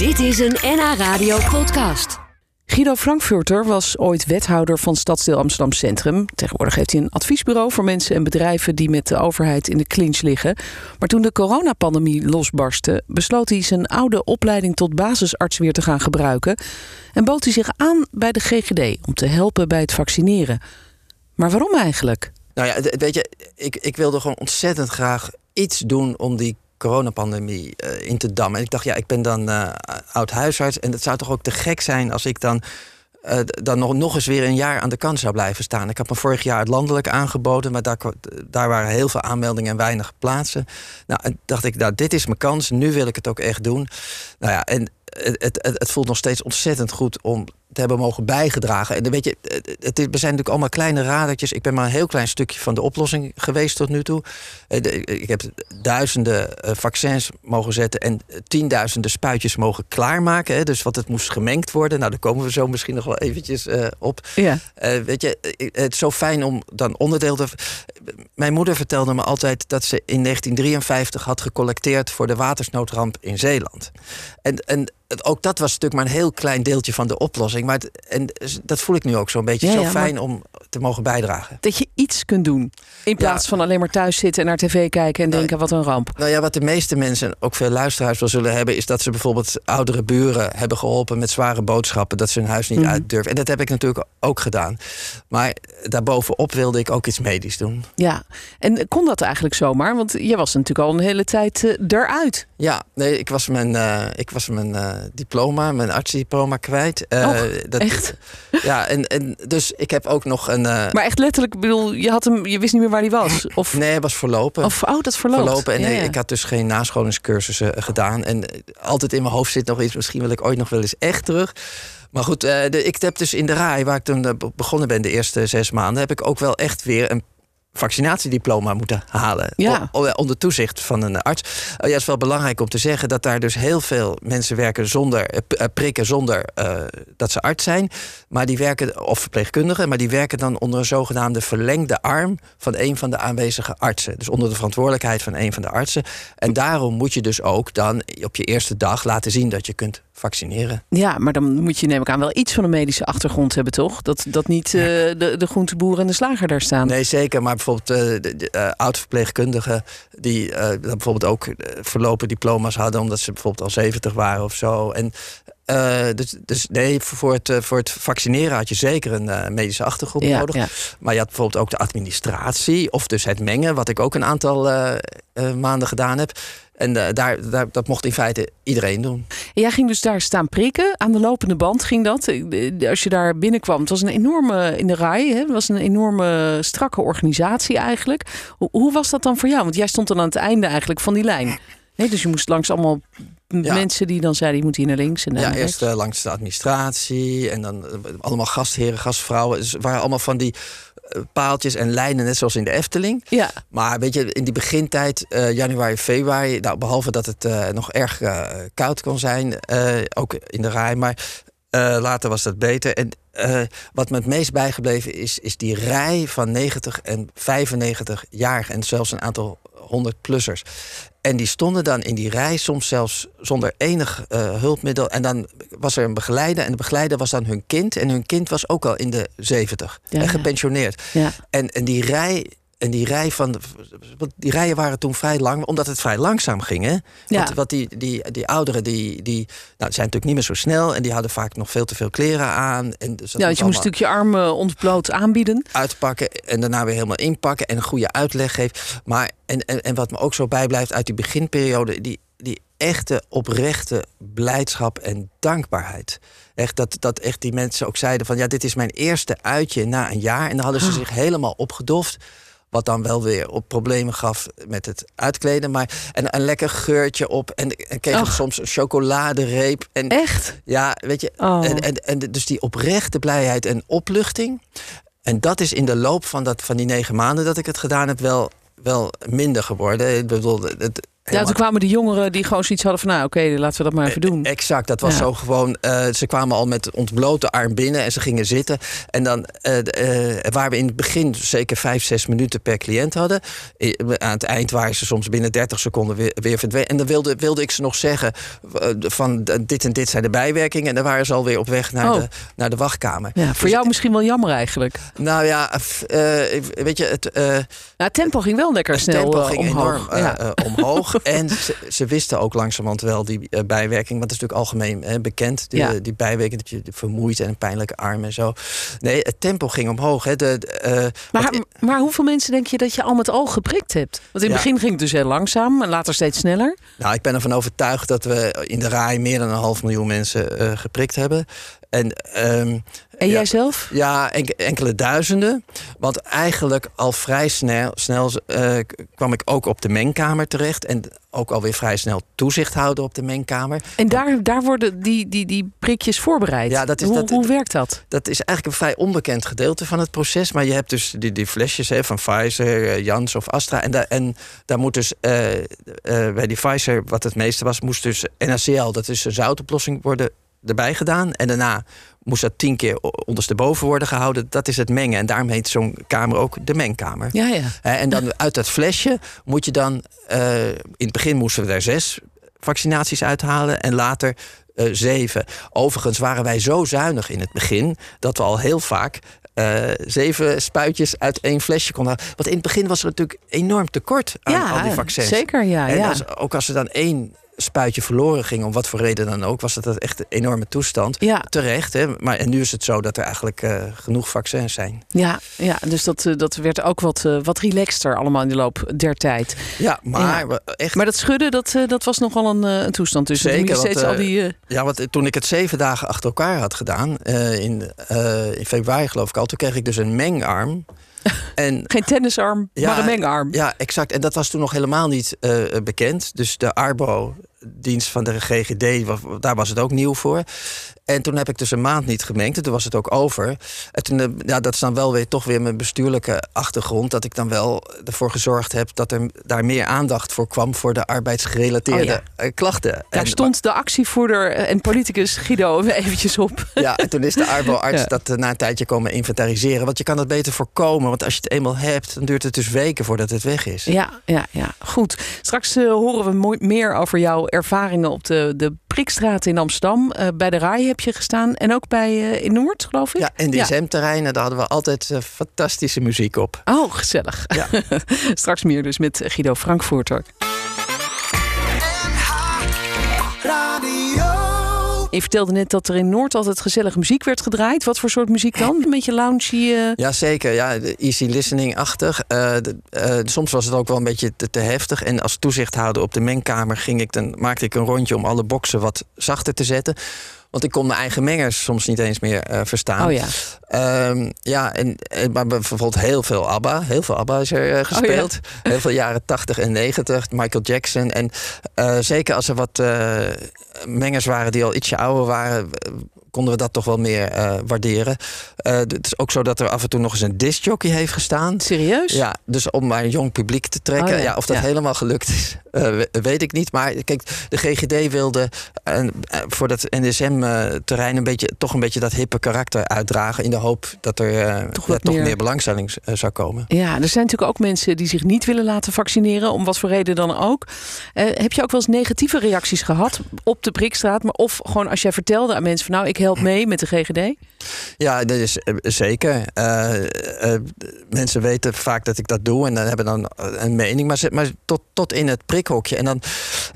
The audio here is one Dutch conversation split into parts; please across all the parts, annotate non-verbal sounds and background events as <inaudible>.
Dit is een NH Radio podcast. Guido Frankfurter was ooit wethouder van Stadsdeel Amsterdam Centrum. Tegenwoordig heeft hij een adviesbureau voor mensen en bedrijven die met de overheid in de clinch liggen. Maar toen de coronapandemie losbarstte, besloot hij zijn oude opleiding tot basisarts weer te gaan gebruiken. En bood hij zich aan bij de GGD om te helpen bij het vaccineren. Maar waarom eigenlijk? Nou ja, weet je, ik, ik wilde gewoon ontzettend graag iets doen om die coronapandemie uh, in te dammen. En ik dacht, ja, ik ben dan uh, oud huisarts. En het zou toch ook te gek zijn als ik dan. Uh, dan nog, nog eens weer een jaar aan de kant zou blijven staan. Ik had me vorig jaar het landelijk aangeboden, maar daar, daar waren heel veel aanmeldingen en weinig plaatsen. Nou, en dacht ik, nou, dit is mijn kans. Nu wil ik het ook echt doen. Nou ja, en het, het, het voelt nog steeds ontzettend goed om te hebben mogen bijgedragen. En weet je, het is, we zijn natuurlijk allemaal kleine radertjes. Ik ben maar een heel klein stukje van de oplossing geweest tot nu toe. Eh, ik heb duizenden eh, vaccins mogen zetten en tienduizenden spuitjes mogen klaarmaken. Dus wat het moest gemengd worden. Nou, daar komen we zo misschien nog wel eventjes uh, op. Ja. Weet je, het is zo fijn om dan onderdeel te. Mijn moeder vertelde me altijd dat ze in 1953 had gecollecteerd voor de watersnoodramp in Zeeland. En, en ook dat was natuurlijk maar een heel klein deeltje van de oplossing. Maar en dat voel ik nu ook zo'n beetje. zo fijn om te mogen bijdragen. Dat je iets kunt doen. In plaats van alleen maar thuis zitten en naar tv kijken en nou, denken wat een ramp. Nou ja, wat de meeste mensen, ook veel luisteraars wel zullen hebben, is dat ze bijvoorbeeld oudere buren hebben geholpen met zware boodschappen. Dat ze hun huis niet mm. uit durven. En dat heb ik natuurlijk ook gedaan. Maar daarbovenop wilde ik ook iets medisch doen. Ja, en kon dat eigenlijk zomaar? Want je was natuurlijk al een hele tijd uh, eruit. Ja, nee, ik was mijn, uh, ik was mijn uh, diploma, mijn artsdiploma kwijt. Oh, dat, echt? Ja, en, en dus ik heb ook nog een. Maar echt letterlijk, bedoel, je had hem, je wist niet meer waar hij was? Of? <laughs> Nee, hij was verlopen. Of, oh, dat verloopt. Verlopen. En ja, ja. ik had dus geen nascholingscursussen gedaan. En altijd in mijn hoofd zit nog iets, misschien wil ik ooit nog wel eens echt terug. Maar goed, uh, de, ik heb dus in de RAI, waar ik toen begonnen ben de eerste zes maanden, heb ik ook wel echt weer een vaccinatiediploma moeten halen. Ja. onder toezicht van een arts. Uh, ja, het is wel belangrijk om te zeggen dat daar dus heel veel mensen werken zonder uh, prikken, zonder uh, dat ze arts zijn. Maar die werken, of verpleegkundigen, maar die werken dan onder een zogenaamde verlengde arm van een van de aanwezige artsen. Dus onder de verantwoordelijkheid van een van de artsen. En daarom moet je dus ook dan op je eerste dag laten zien dat je kunt vaccineren. Ja, maar dan moet je neem ik aan wel iets van een medische achtergrond hebben, toch? Dat, dat niet uh, de, de groenteboer en de slager daar staan. Nee, zeker. Maar bijvoorbeeld uh, de, de uh, oud-verpleegkundigen... die bijvoorbeeld ook verlopen diploma's hadden... omdat ze bijvoorbeeld al 70 waren of zo. En dus, dus, nee, voor het, voor het vaccineren had je zeker een medische achtergrond ja, nodig. Ja. Maar je had bijvoorbeeld ook de administratie of dus het mengen, wat ik ook een aantal maanden gedaan heb. En uh, daar, daar, dat mocht in feite iedereen doen. En jij ging dus daar staan prikken. Aan de lopende band ging dat. Eh, als je daar binnenkwam, het was een enorme, in de rij, hè, het was een enorme strakke organisatie eigenlijk. Hoe, hoe, was dat dan voor jou? Want jij stond dan aan het einde eigenlijk van die lijn. Nee, dus je moest langs allemaal mensen die dan zeiden, je moet hier naar links en naar Ja, eerst uh, langs de administratie en dan allemaal gastheren, gastvrouwen. Dus waren allemaal van die paaltjes en lijnen, net zoals in de Efteling. Ja. Maar weet je, in die begintijd, januari, februari, nou, behalve dat het nog erg koud kon zijn, ook in de rij, maar later was dat beter. En wat me het meest bijgebleven is, is die rij van 90 en 95 jaar en zelfs een aantal 100-plussers. En die stonden dan in die rij, soms zelfs zonder enig uh, hulpmiddel. En dan was er een begeleider. En de begeleider was dan hun kind. En hun kind was ook al in de zeventig. en gepensioneerd. Ja. En, en die rij en die, rij van, die rijen waren toen vrij lang, omdat het vrij langzaam ging. Hè? Want, wat die, die, die ouderen die, die nou, zijn natuurlijk niet meer zo snel en die hadden vaak nog veel te veel kleren aan. En dus ja, je moest een stukje armen ontbloot aanbieden. Uitpakken en daarna weer helemaal inpakken en een goede uitleg geven. Maar en, en, en wat me ook zo bijblijft uit die beginperiode, die, die echte oprechte blijdschap en dankbaarheid. Echt dat, dat echt die mensen ook zeiden van ja, dit is mijn eerste uitje na een jaar. En dan hadden ze ah. zich helemaal opgedoft. Wat dan wel weer op problemen gaf met het uitkleden. Maar en een lekker geurtje op. En, en kreeg soms een chocoladereep. En, Echt? Ja, weet je. Oh. En, en, en dus die oprechte blijheid en opluchting. En dat is in de loop van, dat, van die negen maanden dat ik het gedaan heb wel, wel minder geworden. Ik bedoel, het, Ja, toen kwamen de jongeren die gewoon zoiets hadden van... nou, oké, laten we dat maar even doen. Exact, dat was Ja. zo gewoon... eh, ze kwamen al met ontblote arm binnen en ze gingen zitten. En dan, eh, eh, waar we in het begin zeker vijf, zes minuten per cliënt hadden... aan het eind waren ze soms binnen 30 seconden weer, weer verdwenen. En dan wilde, wilde ik ze nog zeggen van dit en dit zijn de bijwerkingen. En dan waren ze alweer op weg naar, Oh. de, naar de wachtkamer. Ja, voor Dus- jou misschien wel jammer eigenlijk. Nou ja, weet je, het... Nou, het tempo ging wel lekker het snel tempo ging omhoog. enorm ja. omhoog. <laughs> en ze, ze wisten ook langzamerhand wel die eh, bijwerking. Want het is natuurlijk algemeen hè, bekend. Die, Ja. die bijwerking dat je vermoeid en een pijnlijke arm en zo. Nee, het tempo ging omhoog. Hè. De, de, eh, maar, maar hoeveel mensen denk je dat je al met al geprikt hebt? Want in het Ja. begin ging het dus heel langzaam en later steeds sneller. nou, ik ben ervan overtuigd dat we in de RAI meer dan een half miljoen mensen eh, geprikt hebben. En, ehm, En ja, jij zelf? Ja, enk- enkele duizenden. Want eigenlijk al vrij snel, snel eh, kwam ik ook op de mengkamer terecht. En ook alweer vrij snel toezicht houden op de mengkamer. En daar, daar worden die, die, die prikjes voorbereid. Ja, dat is hoe, dat- hoe werkt dat? Dat is eigenlijk een vrij onbekend gedeelte van het proces. Maar je hebt dus die, die flesjes hè, van Pfizer, eh, Jans of Astra. En, daar en daar moet dus eh, bij die Pfizer, wat het meeste was, moest dus NaCl, dat is een zoutoplossing, worden erbij gedaan. En daarna moest dat tien keer ondersteboven worden gehouden. Dat is het mengen. En daarom heet zo'n kamer ook de mengkamer. Ja, ja. En dan uit dat flesje moet je dan... eh, in het begin moesten we er zes vaccinaties uithalen en later eh, zeven. Overigens waren wij zo zuinig in het begin... dat we al heel vaak eh, zeven spuitjes uit één flesje konden halen. Want in het begin was er natuurlijk enorm tekort aan ja, al die vaccins. zeker. Ja, En ja. als, ook als er dan één spuitje verloren ging, om wat voor reden dan ook, was dat echt een enorme toestand. Ja. Terecht, hè? Maar en nu is het zo dat er eigenlijk eh, genoeg vaccins zijn. Ja, ja, dus dat, eh, dat werd ook wat, eh, wat relaxter allemaal in de loop der tijd. Ja, maar Ja. echt. Maar dat schudden, dat, dat was nogal een, een toestand. Dus Zeker, je steeds want, al die... Ja, want toen ik het zeven dagen achter elkaar had gedaan, in, in februari geloof ik al, toen kreeg ik dus een mengarm. <laughs> en geen tennisarm, Ja, maar een mengarm. ja, exact. En dat was toen nog helemaal niet bekend. Dus de Arbo-dienst van de GGD, daar was het ook nieuw voor. En toen heb ik dus een maand niet gemengd. En toen was het ook over. En toen, eh, ja, dat is dan wel weer toch weer mijn bestuurlijke achtergrond. Dat ik dan wel ervoor gezorgd heb dat er daar meer aandacht voor kwam voor de arbeidsgerelateerde Oh ja. eh, klachten. Daar En- stond de actievoerder en politicus Guido <laughs> eventjes op. Ja, en toen is de arbo-arts <laughs> Ja. dat eh, na een tijdje komen inventariseren. Want je kan dat beter voorkomen. Want als je het eenmaal hebt, dan duurt het dus weken voordat het weg is. Ja, ja, ja. Goed. Straks eh, horen we mooi- meer over jouw ervaringen op de, de Prikstraat in Amsterdam. Eh, bij de RAI heb je gestaan. En ook bij eh, in Noord, geloof ik? Ja, en die SM-terreinen, daar hadden we altijd eh, fantastische muziek op. Oh, gezellig. Ja. <laughs> Straks meer dus met Guido Frankfurter. Je vertelde net dat er in Noord altijd gezellige muziek werd gedraaid. Wat voor soort muziek dan? Een beetje loungy. eh, Ja, zeker. Ja, de easy listening-achtig. Eh, eh, soms was het ook wel een beetje te, te heftig. En als toezichthouder op de mengkamer ging ik dan, maakte ik een rondje om alle boxen wat zachter te zetten. Want ik kon mijn eigen mengers soms niet eens meer eh, verstaan. Oh ja. Ehm, ja, en, en maar bijvoorbeeld heel veel ABBA. Heel veel ABBA is er eh, gespeeld. Heel veel jaren 80 en 90. Michael Jackson. En eh, zeker als er wat eh, mengers waren die al ietsje ouder waren... konden we dat toch wel meer eh, waarderen. Eh, het is ook zo dat er af en toe nog eens een discjockey heeft gestaan. Serieus? Ja, dus om maar een jong publiek te trekken. Oh ja, ja. of dat ja. helemaal gelukt is, eh, we- weet ik niet. Maar kijk, de GGD wilde voor dat NSM-terrein een beetje, toch een beetje dat hippe karakter uitdragen. In de hoop dat er Toch ja, toch meer- meer, belangstelling zou komen. Ja, er zijn natuurlijk ook mensen die zich niet willen laten vaccineren, om wat voor reden dan ook. Heb je ook wel eens negatieve reacties gehad op de prikstraat? Maar of gewoon als jij vertelde aan mensen van nou, ik help mee met de GGD? Ja, dat is eh, zeker. Eh, eh, mensen weten vaak dat ik dat doe en dan hebben dan een mening. Maar, maar tot, tot in het prikhokje. En dan,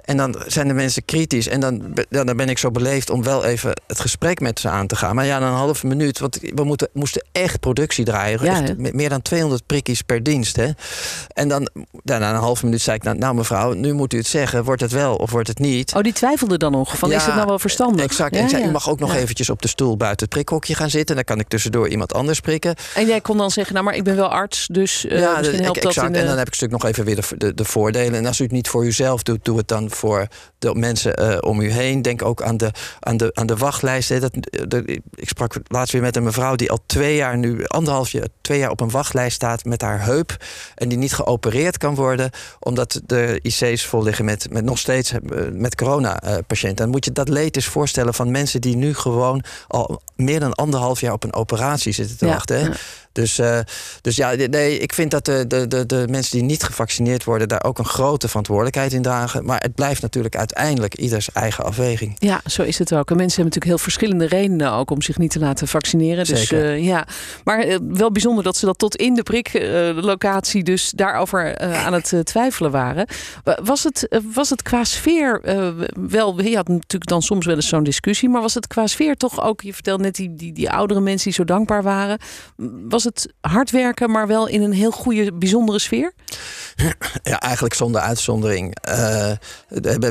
en dan zijn de mensen kritisch. En dan, dan ben ik zo beleefd om wel even het gesprek met ze aan te gaan. Maar ja, na een halve minuut. Want we moeten, moesten echt productie draaien. Ja, echt, meer dan 200 prikkies per dienst. Hè? En dan, na een halve minuut zei ik, nou, nou mevrouw, nu moet u het zeggen. Wordt het wel of wordt het niet? Oh, die twijfelde dan nog van is het nou wel verstandig? Exact. Ja, en ik zei, u mag ook nog Ja. Eventjes op de stoel buiten het prikhokje gaan zitten. Dan kan ik tussendoor iemand anders prikken. En jij kon dan zeggen, nou maar ik ben wel arts, dus uh, ja, misschien helpt exact. dat in de... En dan heb ik natuurlijk nog even weer de, de, de, voordelen. En als u het niet voor uzelf doet, doe het dan voor de mensen uh, om u heen. Denk ook aan de, aan de, aan de wachtlijst. Dat, de, ik sprak laatst weer met een mevrouw die al twee jaar nu, anderhalf jaar, twee jaar op een wachtlijst staat met haar heup. En die niet geopereerd kan worden, omdat de IC's vol liggen met, met nog steeds met corona-patiënten. Dan moet je dat leed eens voorstellen van mensen die nu gewoon al meer dan anderhalf jaar op een operatie zitten te wachten. Hè? Dus, uh, dus ja, nee, ik vind dat de, de, de, de mensen die niet gevaccineerd worden, daar ook een grote verantwoordelijkheid in dragen. Maar het blijft natuurlijk uiteindelijk ieders eigen afweging. Ja, zo is het ook. En mensen hebben natuurlijk heel verschillende redenen ook om zich niet te laten vaccineren. Dus uh, ja, maar uh, wel bijzonder dat ze dat tot in de priklocatie dus daarover aan het twijfelen waren. Was het, was het qua sfeer wel, je had natuurlijk dan soms wel eens zo'n discussie, maar was het qua sfeer toch ook, je vertelde net die, die, die oudere mensen die zo dankbaar waren, was het hard werken, maar wel in een heel goede, bijzondere sfeer? Ja, eigenlijk zonder uitzondering. Uh,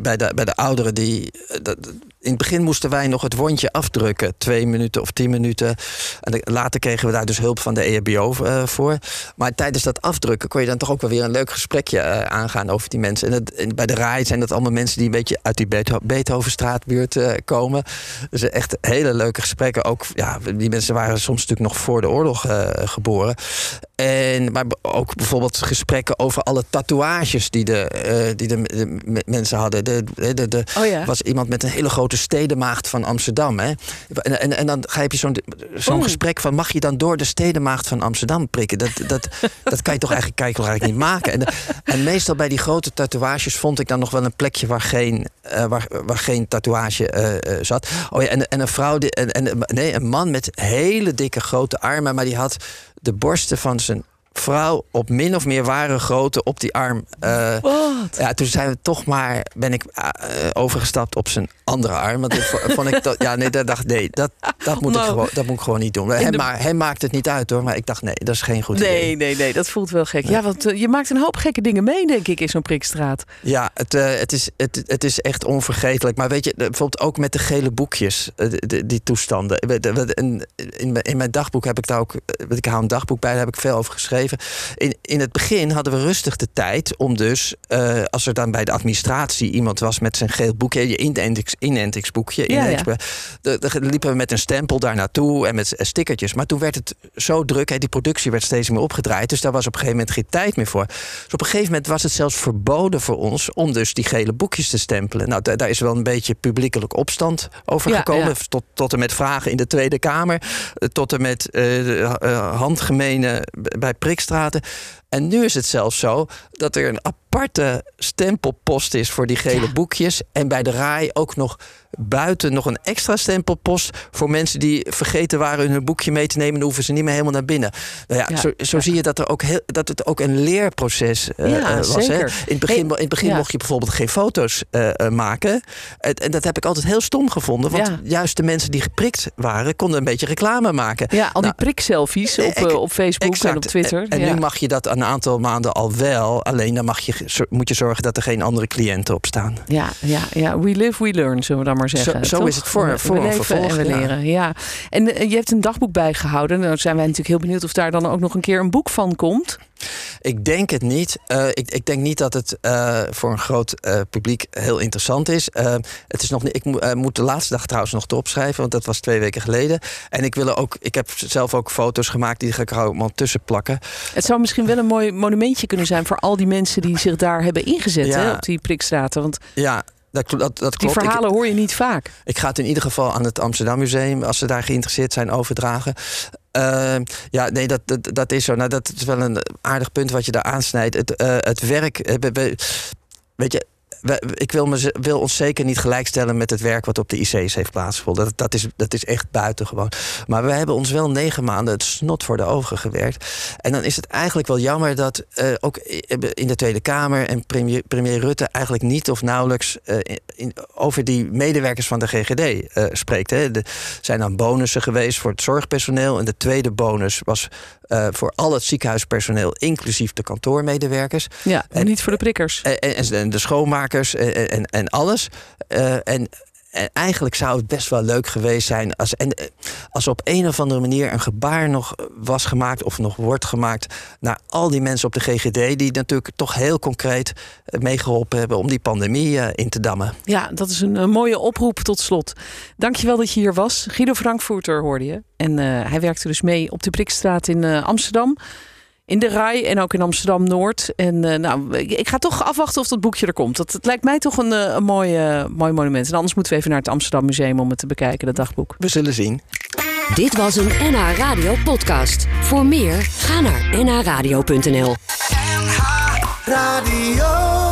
bij, de, bij de ouderen die. Dat, in het begin moesten wij nog het wondje afdrukken, twee minuten of tien minuten. En later kregen we daar dus hulp van de EHBO uh, voor. Maar tijdens dat afdrukken kon je dan toch ook wel weer een leuk gesprekje uh, aangaan over die mensen. En, het, en, bij de RAI zijn dat allemaal mensen die een beetje uit die Beethovenstraatbuurt uh, komen. Dus echt hele leuke gesprekken. Ook, ja, die mensen waren soms natuurlijk nog voor de oorlog geboren. En, maar ook bijvoorbeeld gesprekken over alle tatoeages die de, die de, de mensen hadden. De, de, de, oh ja. was iemand met een hele grote de stedenmaagd van Amsterdam. Hè? En, en, en dan ga je zo'n zo'n gesprek van... mag je dan door de stedenmaagd van Amsterdam prikken? Dat, dat, <laughs> dat kan je toch eigenlijk, kan je toch eigenlijk niet maken? En, en meestal bij die grote tatoeages vond ik dan nog wel een plekje... waar geen, uh, waar, waar geen tatoeage uh, uh, zat. Oh ja, en, en een vrouw, die, en, en, nee, een man met hele dikke grote armen... maar die had de borsten van zijn vrouw op min of meer ware grootte op die arm. Uh, ja, toen zijn we toch maar, ben ik uh, overgestapt op zijn andere arm. Want ik, vond ik dat, ja, nee, dat dacht nee, dat, dat, moet nou, ik gewoon, dat moet ik gewoon niet doen. Hem, de... maar, hem maakt het niet uit hoor, maar ik dacht nee, dat is geen goed nee, idee. Nee, nee, dat voelt wel gek. Nee. Ja, want uh, je maakt een hoop gekke dingen mee, denk ik, in zo'n prikstraat. Ja, het, het, is, het, het is echt onvergetelijk. Maar weet je, bijvoorbeeld ook met de gele boekjes, die, die toestanden. In, in, in mijn dagboek heb ik daar ook, ik hou een dagboek bij, daar heb ik veel over geschreven. In, in het begin hadden we rustig de tijd om dus, uh, als er dan bij de administratie iemand was met zijn geel boekje, je inentings, inentingsboekje, ja, ja. dan liepen we met een stempel daar naartoe en met stickertjes. Maar toen werd het zo druk, hè, die productie werd steeds meer opgedraaid, dus daar was op een gegeven moment geen tijd meer voor. Dus op een gegeven moment was het zelfs verboden voor ons om dus die gele boekjes te stempelen. Nou, daar is wel een beetje publiekelijk opstand over Ja, gekomen, ja. Tot, tot en met vragen in de Tweede Kamer, eh, tot en met uh, handgemenen bij prikstraten. En nu is het zelfs zo dat er een aparte stempelpost is voor die gele Ja. boekjes. En bij de RAI ook nog buiten nog een extra stempelpost voor mensen die vergeten waren hun boekje mee te nemen. Dan hoeven ze niet meer helemaal naar binnen. Nou ja, Ja, zo, zo ja. zie je dat, er ook heel, dat het ook een leerproces Ja, eh, was. Hè? zeker. In het begin, in het begin mocht je bijvoorbeeld geen foto's eh, maken. En, en dat heb ik altijd heel stom gevonden. Want juist de mensen die geprikt waren, konden een beetje reclame maken. Ja, al die Nou, prikselfies op, op Facebook en op Twitter. En, en nu mag je dat een aantal maanden al wel. Alleen dan mag je, moet je zorgen dat er geen andere cliënten op staan. Ja, ja, ja, we live, we learn, zullen we dan maar zeggen. zo is het voor- voor we leven vervolg, en we leren, ja. En eh, je hebt een dagboek bijgehouden. Nou zijn wij natuurlijk heel benieuwd of daar dan ook nog een keer een boek van komt. Ik denk het niet. Eh, ik, ik denk niet dat het eh, voor een groot eh, publiek heel interessant is. Het is nog niet. Ik mo- moet de laatste dag trouwens nog erop schrijven, want dat was twee weken geleden. En ik wil ook. Ik heb zelf ook foto's gemaakt die ga ik er allemaal tussen plakken. Het zou misschien wel een mooi monumentje kunnen zijn voor al die mensen die zich daar hebben ingezet Ja. hè, op die prikstraten. Want Ja. Dat, dat, dat die. Ik- verhalen hoor je niet vaak. Ik ga het in ieder geval aan het Amsterdam Museum, als ze daar geïnteresseerd zijn, overdragen. Eh, ja, nee, dat, dat, is zo. Nou, dat is wel een aardig punt wat je daar aansnijdt. Het, eh, het werk. eh, we- we- weet je. We- ik wil, me, wil ons zeker niet gelijkstellen met het werk wat op de IC's heeft plaatsgevonden. Dat, dat, is, dat is echt buitengewoon. Maar we hebben ons wel negen maanden het snot voor de ogen gewerkt. En dan is het eigenlijk wel jammer dat eh, ook in de Tweede Kamer en premier, premier Rutte eigenlijk niet of nauwelijks eh, in, over die medewerkers van de GGD eh, spreekt. Hè. Er zijn dan bonussen geweest voor het zorgpersoneel. En de tweede bonus was voor al het ziekenhuispersoneel, inclusief de kantoormedewerkers. Ja, En- niet voor de prikkers. En, en, en de schoonmakers en, en, en alles. Eh, en, en eigenlijk zou het best wel leuk geweest zijn als, en, eh, als op een of andere manier een gebaar nog was gemaakt of nog wordt gemaakt naar al die mensen op de GGD die natuurlijk toch heel concreet eh, meegeholpen hebben om die pandemie eh, in te dammen. Ja, dat is een, mooie oproep tot slot. Dankjewel dat je hier was. Guido Frankfurter hoorde je. En hij werkte dus mee op de Brikstraat in Amsterdam in de Rai en ook in Amsterdam Noord. En uh, nou, ik ga toch afwachten of dat boekje er komt. Dat, het lijkt mij toch een, uh, een mooi, uh, mooi monument. En anders moeten we even naar het Amsterdam Museum om het te bekijken, dat dagboek. We zullen zien. Dit was een NH Radio podcast. Voor meer, ga naar nhradio.nl NH Radio